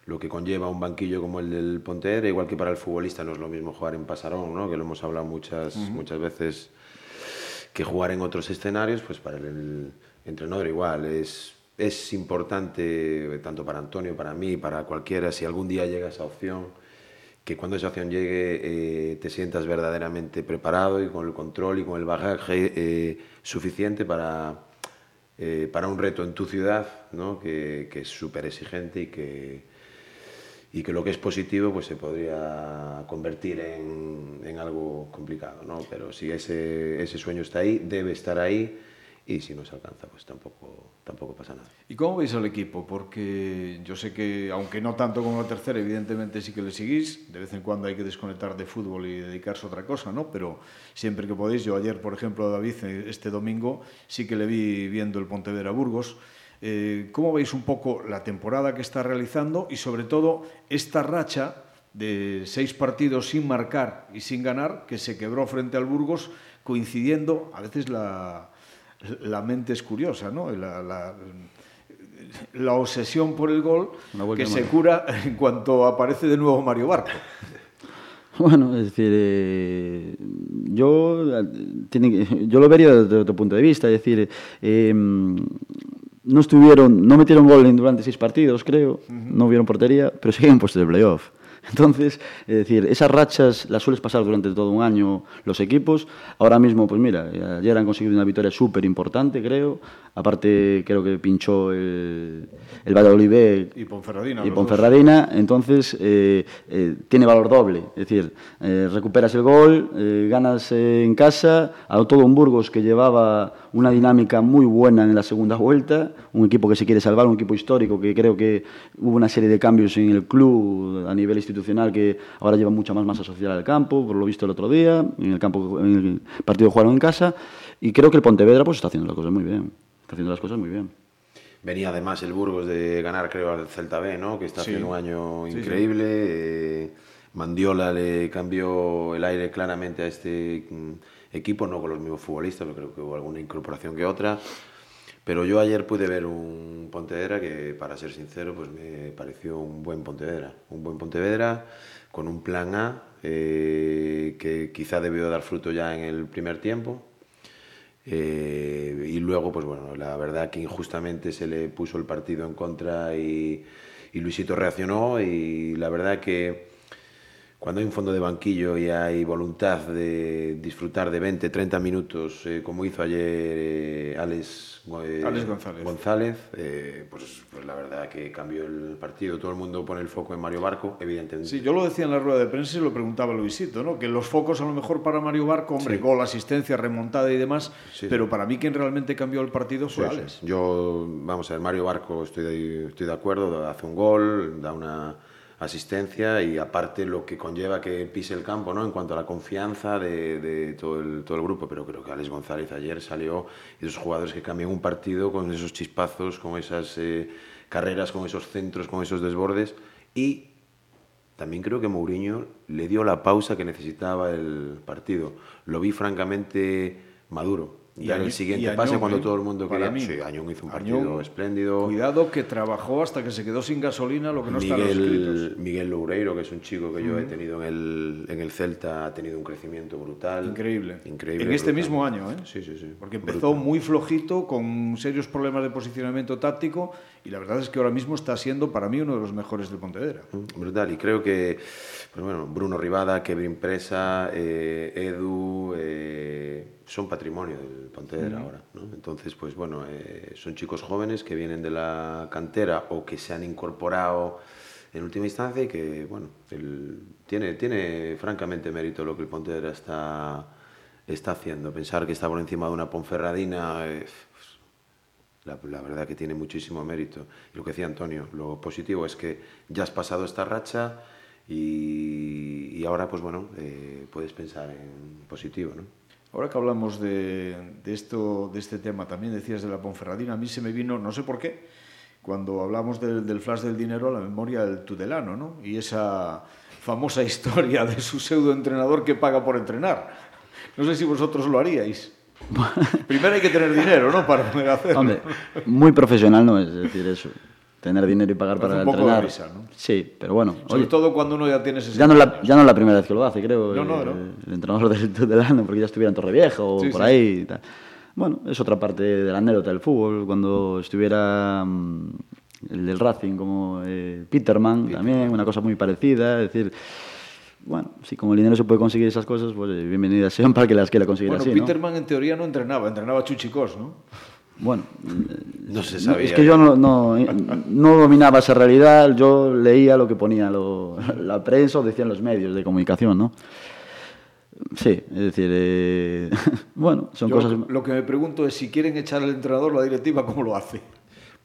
lo que conlleva un banquillo como el del Pontevedra, igual que para el futbolista no es lo mismo jugar en Pasarón, ¿no? que lo hemos hablado muchas, uh -huh. muchas veces, que jugar en otros escenarios, pues para el, entrenador igual. Es, es importante, tanto para Antonio, para mí, para cualquiera, si algún día llega esa opción, que cuando esa opción llegue eh, te sientas verdaderamente preparado y con el control y con el bagaje eh, suficiente para, eh, para un reto en tu ciudad, ¿no? que, que es súper exigente y que y que lo que es positivo pues se podría convertir en, en algo complicado, ¿no? Pero si ese, ese sueño está ahí, debe estar ahí y si no se alcanza pues tampoco, tampoco pasa nada. ¿Y cómo veis al equipo? Porque yo sé que, aunque no tanto como la tercera, evidentemente sí que le seguís, de vez en cuando hay que desconectar de fútbol y dedicarse a otra cosa, ¿no? Pero siempre que podéis, yo ayer, por ejemplo, a David, este domingo, sí que le vi viendo el Pontevedra Burgos, eh, ¿Cómo veis un poco la temporada que está realizando y sobre todo esta racha de seis partidos sin marcar y sin ganar que se quebró frente al Burgos coincidiendo, a veces la, la mente es curiosa, ¿no? La, la, la obsesión por el gol que se cura en cuanto aparece de nuevo Mario Barco. Bueno, es decir, eh, yo, tiene, yo lo vería desde otro punto de vista, es decir, eh, no estuvieron, no metieron gol durante seis partidos, creo, uh -huh. no hubieron portería, pero siguen puestos de playoff. Entonces, es decir, esas rachas las sueles pasar durante todo un año los equipos. Ahora mismo, pues mira, ayer han conseguido una victoria súper importante, creo. Aparte, creo que pinchó el, el Valladolid y Ponferradina. Y Ponferradina. Entonces, eh, eh, tiene valor doble. Es decir, eh, recuperas el gol, ganas en casa, a todo un Burgos que llevaba una dinámica muy buena en la segunda vuelta, un equipo que se quiere salvar, un equipo histórico que creo que hubo una serie de cambios en el club a nivel institucional que ahora lleva mucha más masa social al campo, por lo visto el otro día, en el campo en el partido jugaron en casa y creo que el Pontevedra pues está haciendo las cosas muy bien, está haciendo las cosas muy bien. Venía además el Burgos de ganar creo al Celta B, ¿no? Que está sí. haciendo un año increíble. Sí, sí. Eh, Mandiola le cambió el aire claramente a este equipo, no con los mismos futbolistas, pero creo que hubo alguna incorporación que otra. Pero yo ayer pude ver un Pontevedra que, para ser sincero, pues me pareció un buen Pontevedra. Un buen Pontevedra con un plan A eh, que quizá debió dar fruto ya en el primer tiempo. Eh, y luego, pues bueno, la verdad que injustamente se le puso el partido en contra y, y Luisito reaccionó y la verdad que cuando hay un fondo de banquillo y hay voluntad de disfrutar de 20, 30 minutos, eh, como hizo ayer eh, Alex, eh, Alex, González, González pues, pues, la verdad que cambió el partido. Todo el mundo pone el foco en Mario Barco, evidentemente. Sí, yo lo decía en la rueda de prensa y lo preguntaba Luisito, ¿no? que los focos a lo mejor para Mario Barco, hombre, sí. gol, asistencia, remontada y demás, sí, pero para mí quien realmente cambió el partido fue Alex. Yo, vamos a ver, Mario Barco, estoy de, estoy de acuerdo, hace un gol, da una asistencia y aparte lo que conlleva que pise el campo ¿no? en cuanto a la confianza de, todo, el, grupo, pero creo que Alex González ayer salió esos jugadores que cambian un partido con esos chispazos, con esas eh, carreras, con esos centros, con esos desbordes y también creo que Mourinho le dio la pausa que necesitaba el partido. Lo vi francamente maduro. Y en el siguiente Añón, pase, cuando todo el mundo quería... Mí, sí, Añón hizo un partido Añón, espléndido. Cuidado que trabajó hasta que se quedó sin gasolina, lo que no Miguel, está los escritos. Miguel Loureiro, que es un chico que yo he tenido en el, en el Celta, ha tenido un crecimiento brutal. Increíble. Increíble en este brutal. mismo año, ¿eh? Sí, sí, sí. Porque empezó brutal. muy flojito, con serios problemas de posicionamiento táctico, y la verdad es que ahora mismo está siendo para mí uno de los mejores del Pontevedra. Mm, brutal, y creo que pues bueno, Bruno Rivada, Kevin Presa, eh, Edu... Eh, son patrimonio del Pontevedra ahora. ¿no? Entonces, pues bueno, eh, son chicos jóvenes que vienen de la cantera o que se han incorporado en última instancia y que, bueno, el, tiene, tiene francamente mérito lo que el Pontevedra está, está haciendo. Pensar que está por encima de una Ponferradina, la, la, verdad que tiene muchísimo mérito. Y lo que decía Antonio, lo positivo es que ya has pasado esta racha y, ahora, pues bueno, eh, puedes pensar en positivo, ¿no? Ahora que hablamos de, esto, de este tema, también decías de la Ponferradina, a mí se me vino, no sé por qué, cuando hablamos del, del flash del dinero, a la memoria del Tudelano, ¿no? Y esa famosa historia de su pseudo entrenador que paga por entrenar. No sé si vosotros lo haríais. Primero hay que tener dinero, ¿no? Para poder hacerlo. Hombre, muy profesional no es decir eso. Tener dinero y pagar para un poco entrenar. de risa, ¿no? Sí, pero bueno. Sobre oye, todo cuando uno ya tiene 60 ya no, la, ya no es la primera vez que lo hace, creo. No, no, eh, no. El entrenador del Tudelano, porque ya estuviera en Torreviejo o Sí, por sí. ahí. y tal. Bueno, es otra parte de la anécdota del fútbol. Cuando estuviera mm, el del Racing como eh, Peterman, también, una cosa muy parecida. Es decir, bueno, si con el dinero se puede conseguir esas cosas, pues eh, bienvenidas sean para que las quiera conseguir Bueno, así, ¿no? Peterman en teoría no entrenaba, entrenaba a Chuchicos, ¿no? Bueno, No se no, sabía. es que yo no, no, no dominaba esa realidad, yo leía lo que ponía lo- la prensa o decían los medios de comunicación, ¿no? Sí, es decir, eh, bueno, son Yo cosas... Lo que me pregunto es si quieren echar al entrenador, la directiva, ¿cómo lo hace?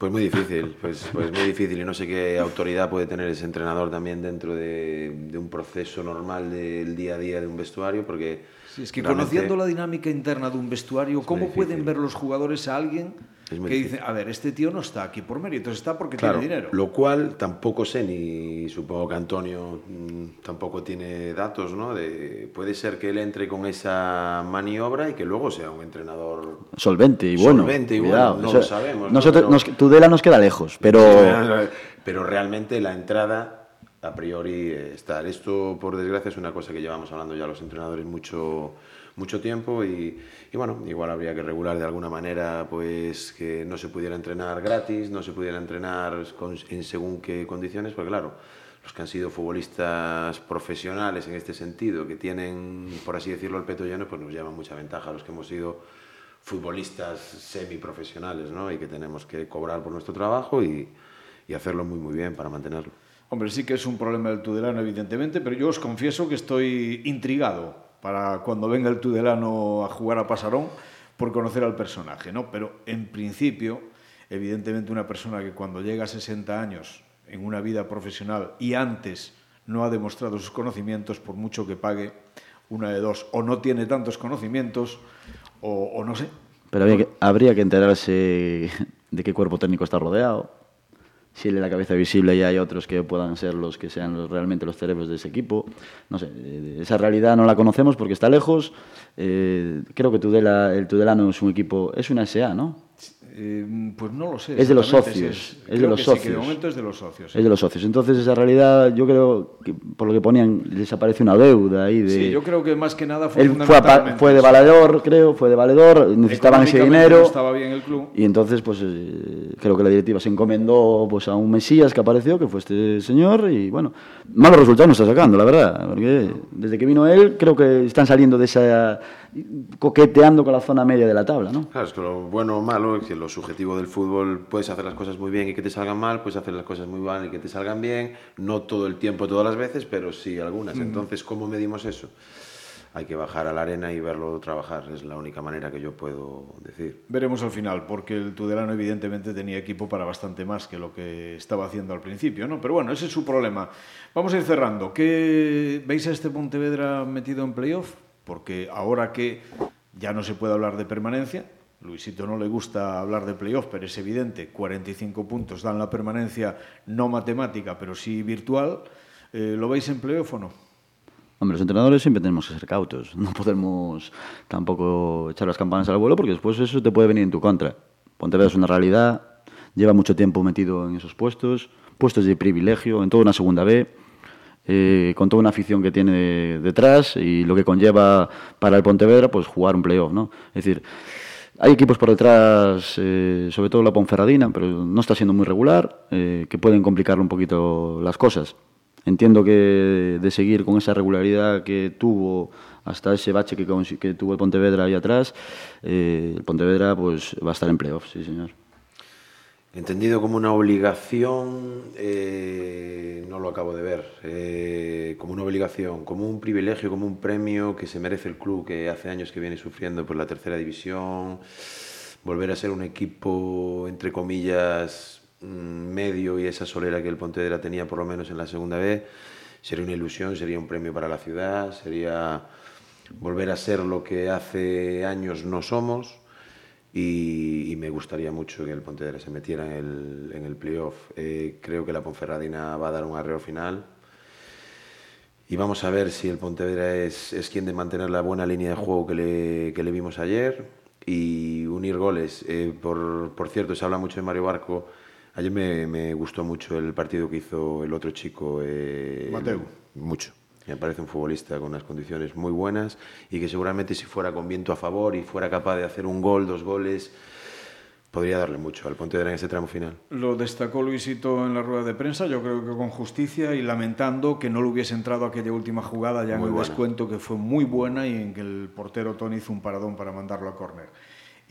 Pues muy difícil, pues, pues muy difícil. Y no sé qué autoridad puede tener ese entrenador también dentro de, de un proceso normal del día a día de un vestuario porque Sí, es que realmente conociendo la dinámica interna de un vestuario, ¿cómo pueden ver los jugadores a alguien Es que dice, a ver, este tío no está aquí por mérito, está porque Claro, tiene dinero? lo cual tampoco sé ni supongo que Antonio mm, tampoco tiene datos, ¿no? De, puede ser que él entre con esa maniobra y que luego sea un entrenador Solvente y bueno. Solvente y cuidado. bueno, no O sea, lo sabemos, nosotros- ¿no? nos- Tudela nos queda lejos, pero... Pero realmente la entrada, a priori, eh, estar. Esto, por desgracia, es una cosa que llevamos hablando ya los entrenadores mucho, mucho tiempo y, y, bueno, igual habría que regular de alguna manera pues que no se pudiera entrenar gratis, no se pudiera entrenar con- en según qué condiciones, porque claro, los que han sido futbolistas profesionales en este sentido, que tienen, por así decirlo, el peto lleno, pues nos llevan mucha ventaja. Los que hemos sido futbolistas semiprofesionales, ¿no? Y que tenemos que cobrar por nuestro trabajo y, y hacerlo muy, muy bien para mantenerlo. Hombre, sí que es un problema del Tudelano, evidentemente, pero yo os confieso que estoy intrigado para cuando venga el Tudelano a jugar a Pasarón por conocer al personaje, ¿no? Pero en principio, evidentemente una persona que cuando llega a 60 años en una vida profesional y antes no ha demostrado sus conocimientos, por mucho que pague una de dos, o no tiene tantos conocimientos, o, no sé. Pero que, habría que enterarse de qué cuerpo técnico está rodeado, es la cabeza visible y hay otros que puedan ser los que sean realmente los cerebros de ese equipo. No sé, eh, esa realidad no la conocemos porque está lejos. Eh, creo que Tudela, el Tudelano es un equipo, es una SA, ¿no? Eh, pues no lo sé. Es de los socios, sí, es de los sí, de socios. momento es de los socios. Es de los socios. Entonces esa realidad, yo creo, que por lo que ponían, les aparece una deuda ahí de... Sí, yo creo que más que nada fue Él fue, a fue de valedor, creo, fue de valedor, necesitaban ese dinero. no estaba bien el club. Y entonces, pues eh, creo que la directiva se encomendó pues, a un Mesías que apareció, que fue este señor, y bueno, malos resultados nos está sacando, la verdad, porque desde que vino él, creo que están saliendo de esa. Coqueteando con la zona media de la tabla, ¿no? Claro, es que lo bueno o malo, es que lo subjetivo del fútbol, puedes hacer las cosas muy bien y que te salgan mal, puedes hacer las cosas muy mal y que te salgan bien, no todo el tiempo, todas las veces, pero sí algunas. Entonces, ¿cómo medimos eso? Hay que bajar a la arena y verlo trabajar, es la única manera que yo puedo decir. Veremos al final, porque el Tudelano evidentemente tenía equipo para bastante más que lo que estaba haciendo al principio, ¿no? Pero bueno, ese es su problema. Vamos a ir cerrando. ¿Qué veis a este Pontevedra metido en playoff? Porque ahora que ya no se puede hablar de permanencia, Luisito no le gusta hablar de playoff, pero es evidente, 45 puntos dan la permanencia no matemática, pero sí virtual. Eh, ¿Lo veis en playoff o no? Hombre, los entrenadores siempre tenemos que ser cautos. No podemos tampoco echar las campanas al vuelo porque después eso te puede venir en tu contra. Pontevedra es una realidad, lleva mucho tiempo metido en esos puestos, puestos de privilegio, en toda una segunda B, eh, con toda una afición que tiene detrás y lo que conlleva para el Pontevedra, pues jugar un playoff, ¿no? Es decir, hay equipos por detrás, eh, sobre todo la Ponferradina, pero no está siendo muy regular, eh, que pueden complicarle un poquito las cosas. Entiendo que de seguir con esa regularidad que tuvo hasta ese bache que, que tuvo el Pontevedra ahí atrás, el Pontevedra pues va a estar en playoffs, sí señor. Entendido como una obligación, eh, no lo acabo de ver. Eh, como una obligación, como un privilegio, como un premio que se merece el club que hace años que viene sufriendo por la tercera división. Volver a ser un equipo, entre comillas, mm, medio y esa solera que el Pontevedra tenía por lo menos en la segunda vez. Sería una ilusión, sería un premio para la ciudad, sería volver a ser lo que hace años no somos y, me gustaría mucho que el Pontevedra se metiera en el, en el playoff. Eh, creo que la Ponferradina va a dar un arreo final y vamos a ver si el Pontevedra es, es quien de mantener la buena línea de juego que le, que le vimos ayer y unir goles. Eh, por, por, cierto, se habla mucho de Mario Barco. Ayer me, me, gustó mucho el partido que hizo el otro chico. Eh, Mateo. Mucho. Me parece un futbolista con unas condiciones muy buenas y que seguramente si fuera con viento a favor y fuera capaz de hacer un gol, dos goles, podría darle mucho al Pontevedra en ese tramo final. Lo destacó Luisito en la rueda de prensa, yo creo que con justicia y lamentando que no le hubiese entrado aquella última jugada ya en el descuento que fue muy buena y en que el portero Tony hizo un paradón para mandarlo a córner.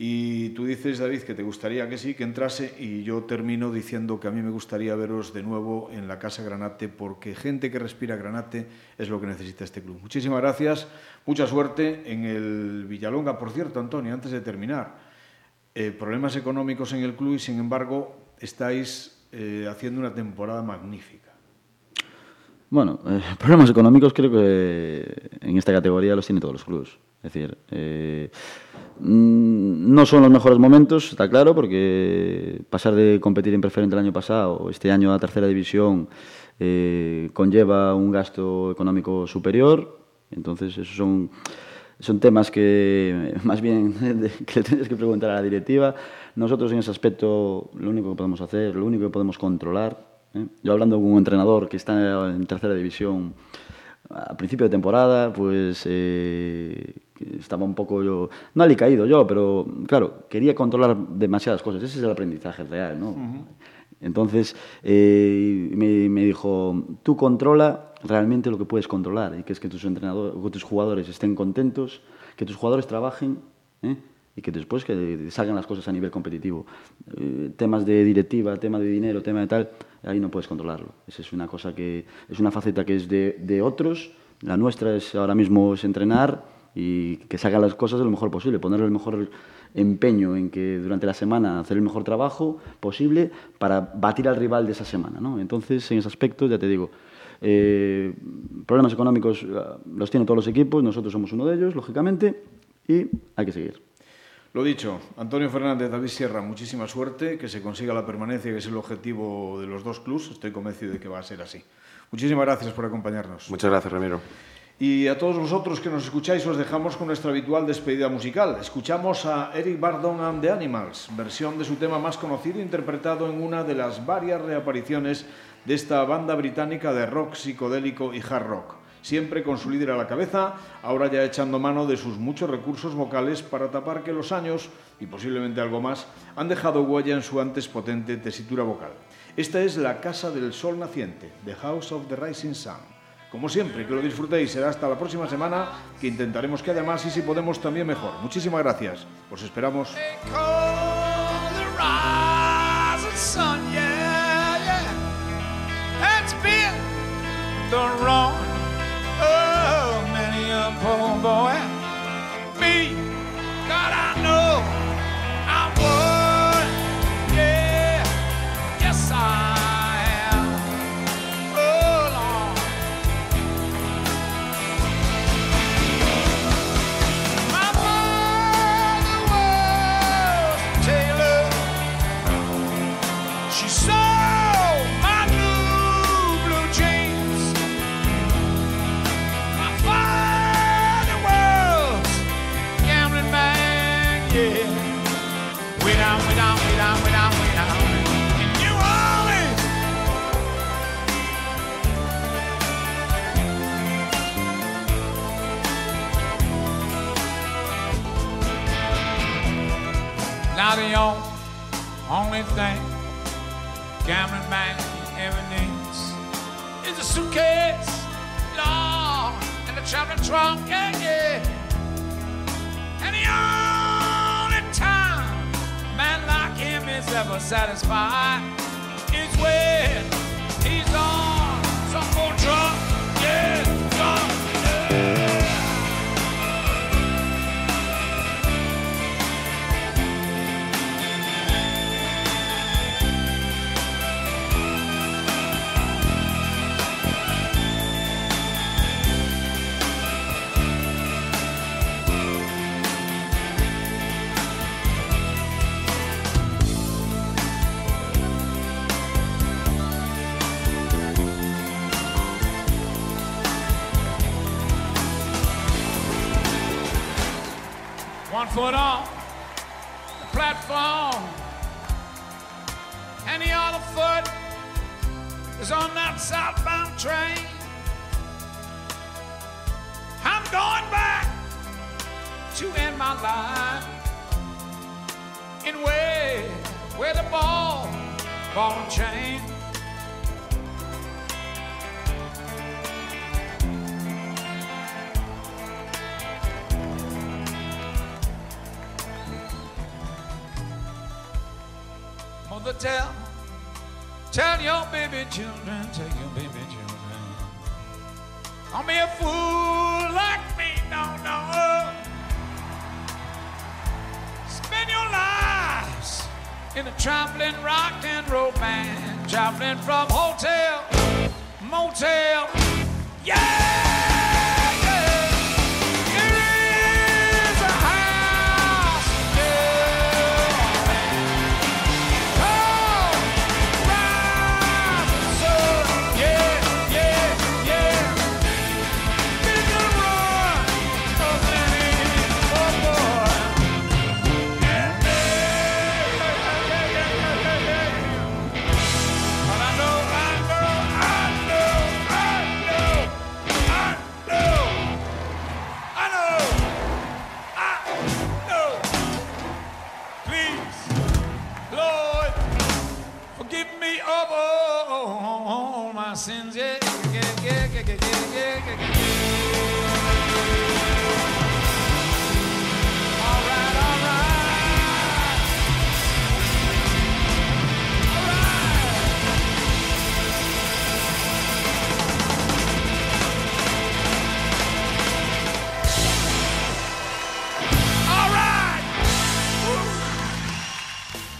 Y tú dices, David, que te gustaría que sí, que entrase, y yo termino diciendo que a mí me gustaría veros de nuevo en la Casa Granate, porque gente que respira Granate es lo que necesita este club. Muchísimas gracias, mucha suerte en el Villalonga. Por cierto, Antonio, antes de terminar, eh, problemas económicos en el club y, sin embargo, estáis eh, haciendo una temporada magnífica. Bueno, eh, problemas económicos creo que en esta categoría los tiene todos los clubes. Es decir, eh, mm, no son los mejores momentos, está claro, porque pasar de competir en preferente el año pasado, este año a tercera división, eh, conlleva un gasto económico superior. Entonces, esos son, son temas que más bien que le tienes que preguntar a la directiva. Nosotros en ese aspecto lo único que podemos hacer, lo único que podemos controlar. ¿eh? Yo hablando con un entrenador que está en tercera división, a principio de temporada, pues eh, estaba un poco yo, no caído yo, pero claro, quería controlar demasiadas cosas. Ese es el aprendizaje real, ¿no? Entonces eh, me, me, dijo, tú controla realmente lo que puedes controlar y que es que tus entrenadores, que tus jugadores estén contentos, que tus jugadores trabajen. ¿eh? y que después que salgan las cosas a nivel competitivo. Eh, temas de directiva, tema de dinero, tema de tal, ahí no puedes controlarlo. Esa es una cosa que es una faceta que es de, de otros. La nuestra es ahora mismo es entrenar y que salgan las cosas lo mejor posible, poner el mejor empeño en que durante la semana hacer el mejor trabajo posible para batir al rival de esa semana. ¿no? Entonces, en ese aspecto, ya te digo, eh, problemas económicos ah, los tienen todos los equipos, nosotros somos uno de ellos, lógicamente, y hay que seguir. Lo dicho, Antonio Fernández, David Sierra, muchísima suerte, que se consiga la permanencia, que es el objetivo de los dos clubes. Estoy convencido de que va a ser así. Muchísimas gracias por acompañarnos. Muchas gracias, Ramiro. Y a todos vosotros que nos escucháis, os dejamos con nuestra habitual despedida musical. Escuchamos a Eric Bardon and the Animals, versión de su tema más conocido, interpretado en una de las varias reapariciones de esta banda británica de rock psicodélico y hard rock siempre con su líder a la cabeza, ahora ya echando mano de sus muchos recursos vocales para tapar que los años, y posiblemente algo más, han dejado huella en su antes potente tesitura vocal. Esta es la Casa del Sol Naciente, The House of the Rising Sun. Como siempre, que lo disfrutéis. Será hasta la próxima semana, que intentaremos que además, y si podemos, también mejor. Muchísimas gracias. Os esperamos. The only, thing gambling man ever needs is a suitcase, Lord, and a traveling trunk, yeah, yeah. And the only time a man like him is ever satisfied is when foot on the platform, and the other foot is on that southbound train. I'm going back to end my life in way where the ball, ball and chain. Tell, tell your baby children, tell your baby children. Don't be a fool like me, no, no. Spend your lives in a traveling rock and roll band, traveling from hotel, motel, yeah.